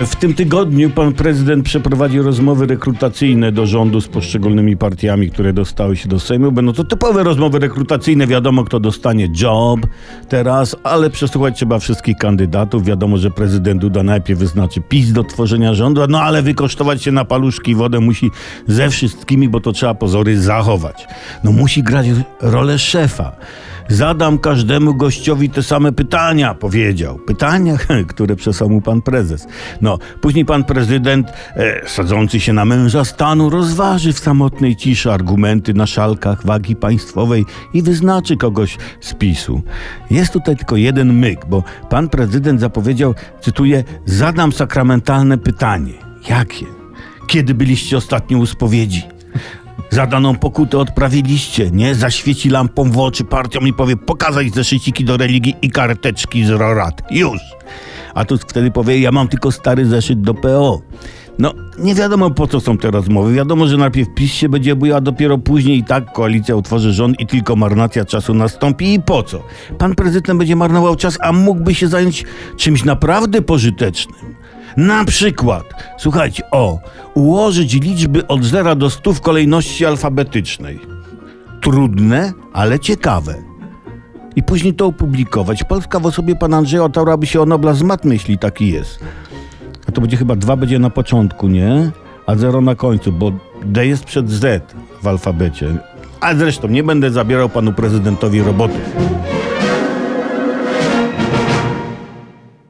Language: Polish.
W tym tygodniu pan prezydent przeprowadzi rozmowy rekrutacyjne do rządu z poszczególnymi partiami, które dostały się do Sejmu. Będą to typowe rozmowy rekrutacyjne. Wiadomo, kto dostanie job teraz, ale przesłuchać trzeba wszystkich kandydatów. Wiadomo, że prezydent Duda najpierw wyznaczy PiS do tworzenia rządu, no ale wykosztować się na paluszki wodę musi ze wszystkimi, bo to trzeba pozory zachować. No musi grać rolę szefa. Zadam każdemu gościowi te same pytania, powiedział. Pytania, które przesłał mu pan prezes. No, później pan prezydent, e, sadzący się na męża stanu, rozważy w samotnej ciszy argumenty na szalkach wagi państwowej i wyznaczy kogoś z PiSu. Jest tutaj tylko jeden myk, bo pan prezydent zapowiedział, cytuję, zadam sakramentalne pytanie. Jakie? Kiedy byliście ostatnio u spowiedzi? Zadaną pokutę odprawiliście, nie? Zaświeci lampą w oczy partiom i powie pokazać zeszyciki do religii i karteczki z rorat. Już! A tu wtedy powie, ja mam tylko stary zeszyt do PO. No, nie wiadomo po co są te rozmowy. Wiadomo, że najpierw PiS się będzie bójał, a dopiero później i tak koalicja utworzy rząd i tylko marnacja czasu nastąpi. I po co? Pan prezydent będzie marnował czas, a mógłby się zająć czymś naprawdę pożytecznym. Na przykład, słuchajcie, o, ułożyć liczby od 0 do 100 w kolejności alfabetycznej. Trudne, ale ciekawe. I później to opublikować. Polska w osobie pana Andrzeja otarłaby się o Nobla jeśli taki jest. A to będzie chyba 2 będzie na początku, nie? A 0 na końcu, bo D jest przed Z w alfabecie. A zresztą nie będę zabierał panu prezydentowi roboty.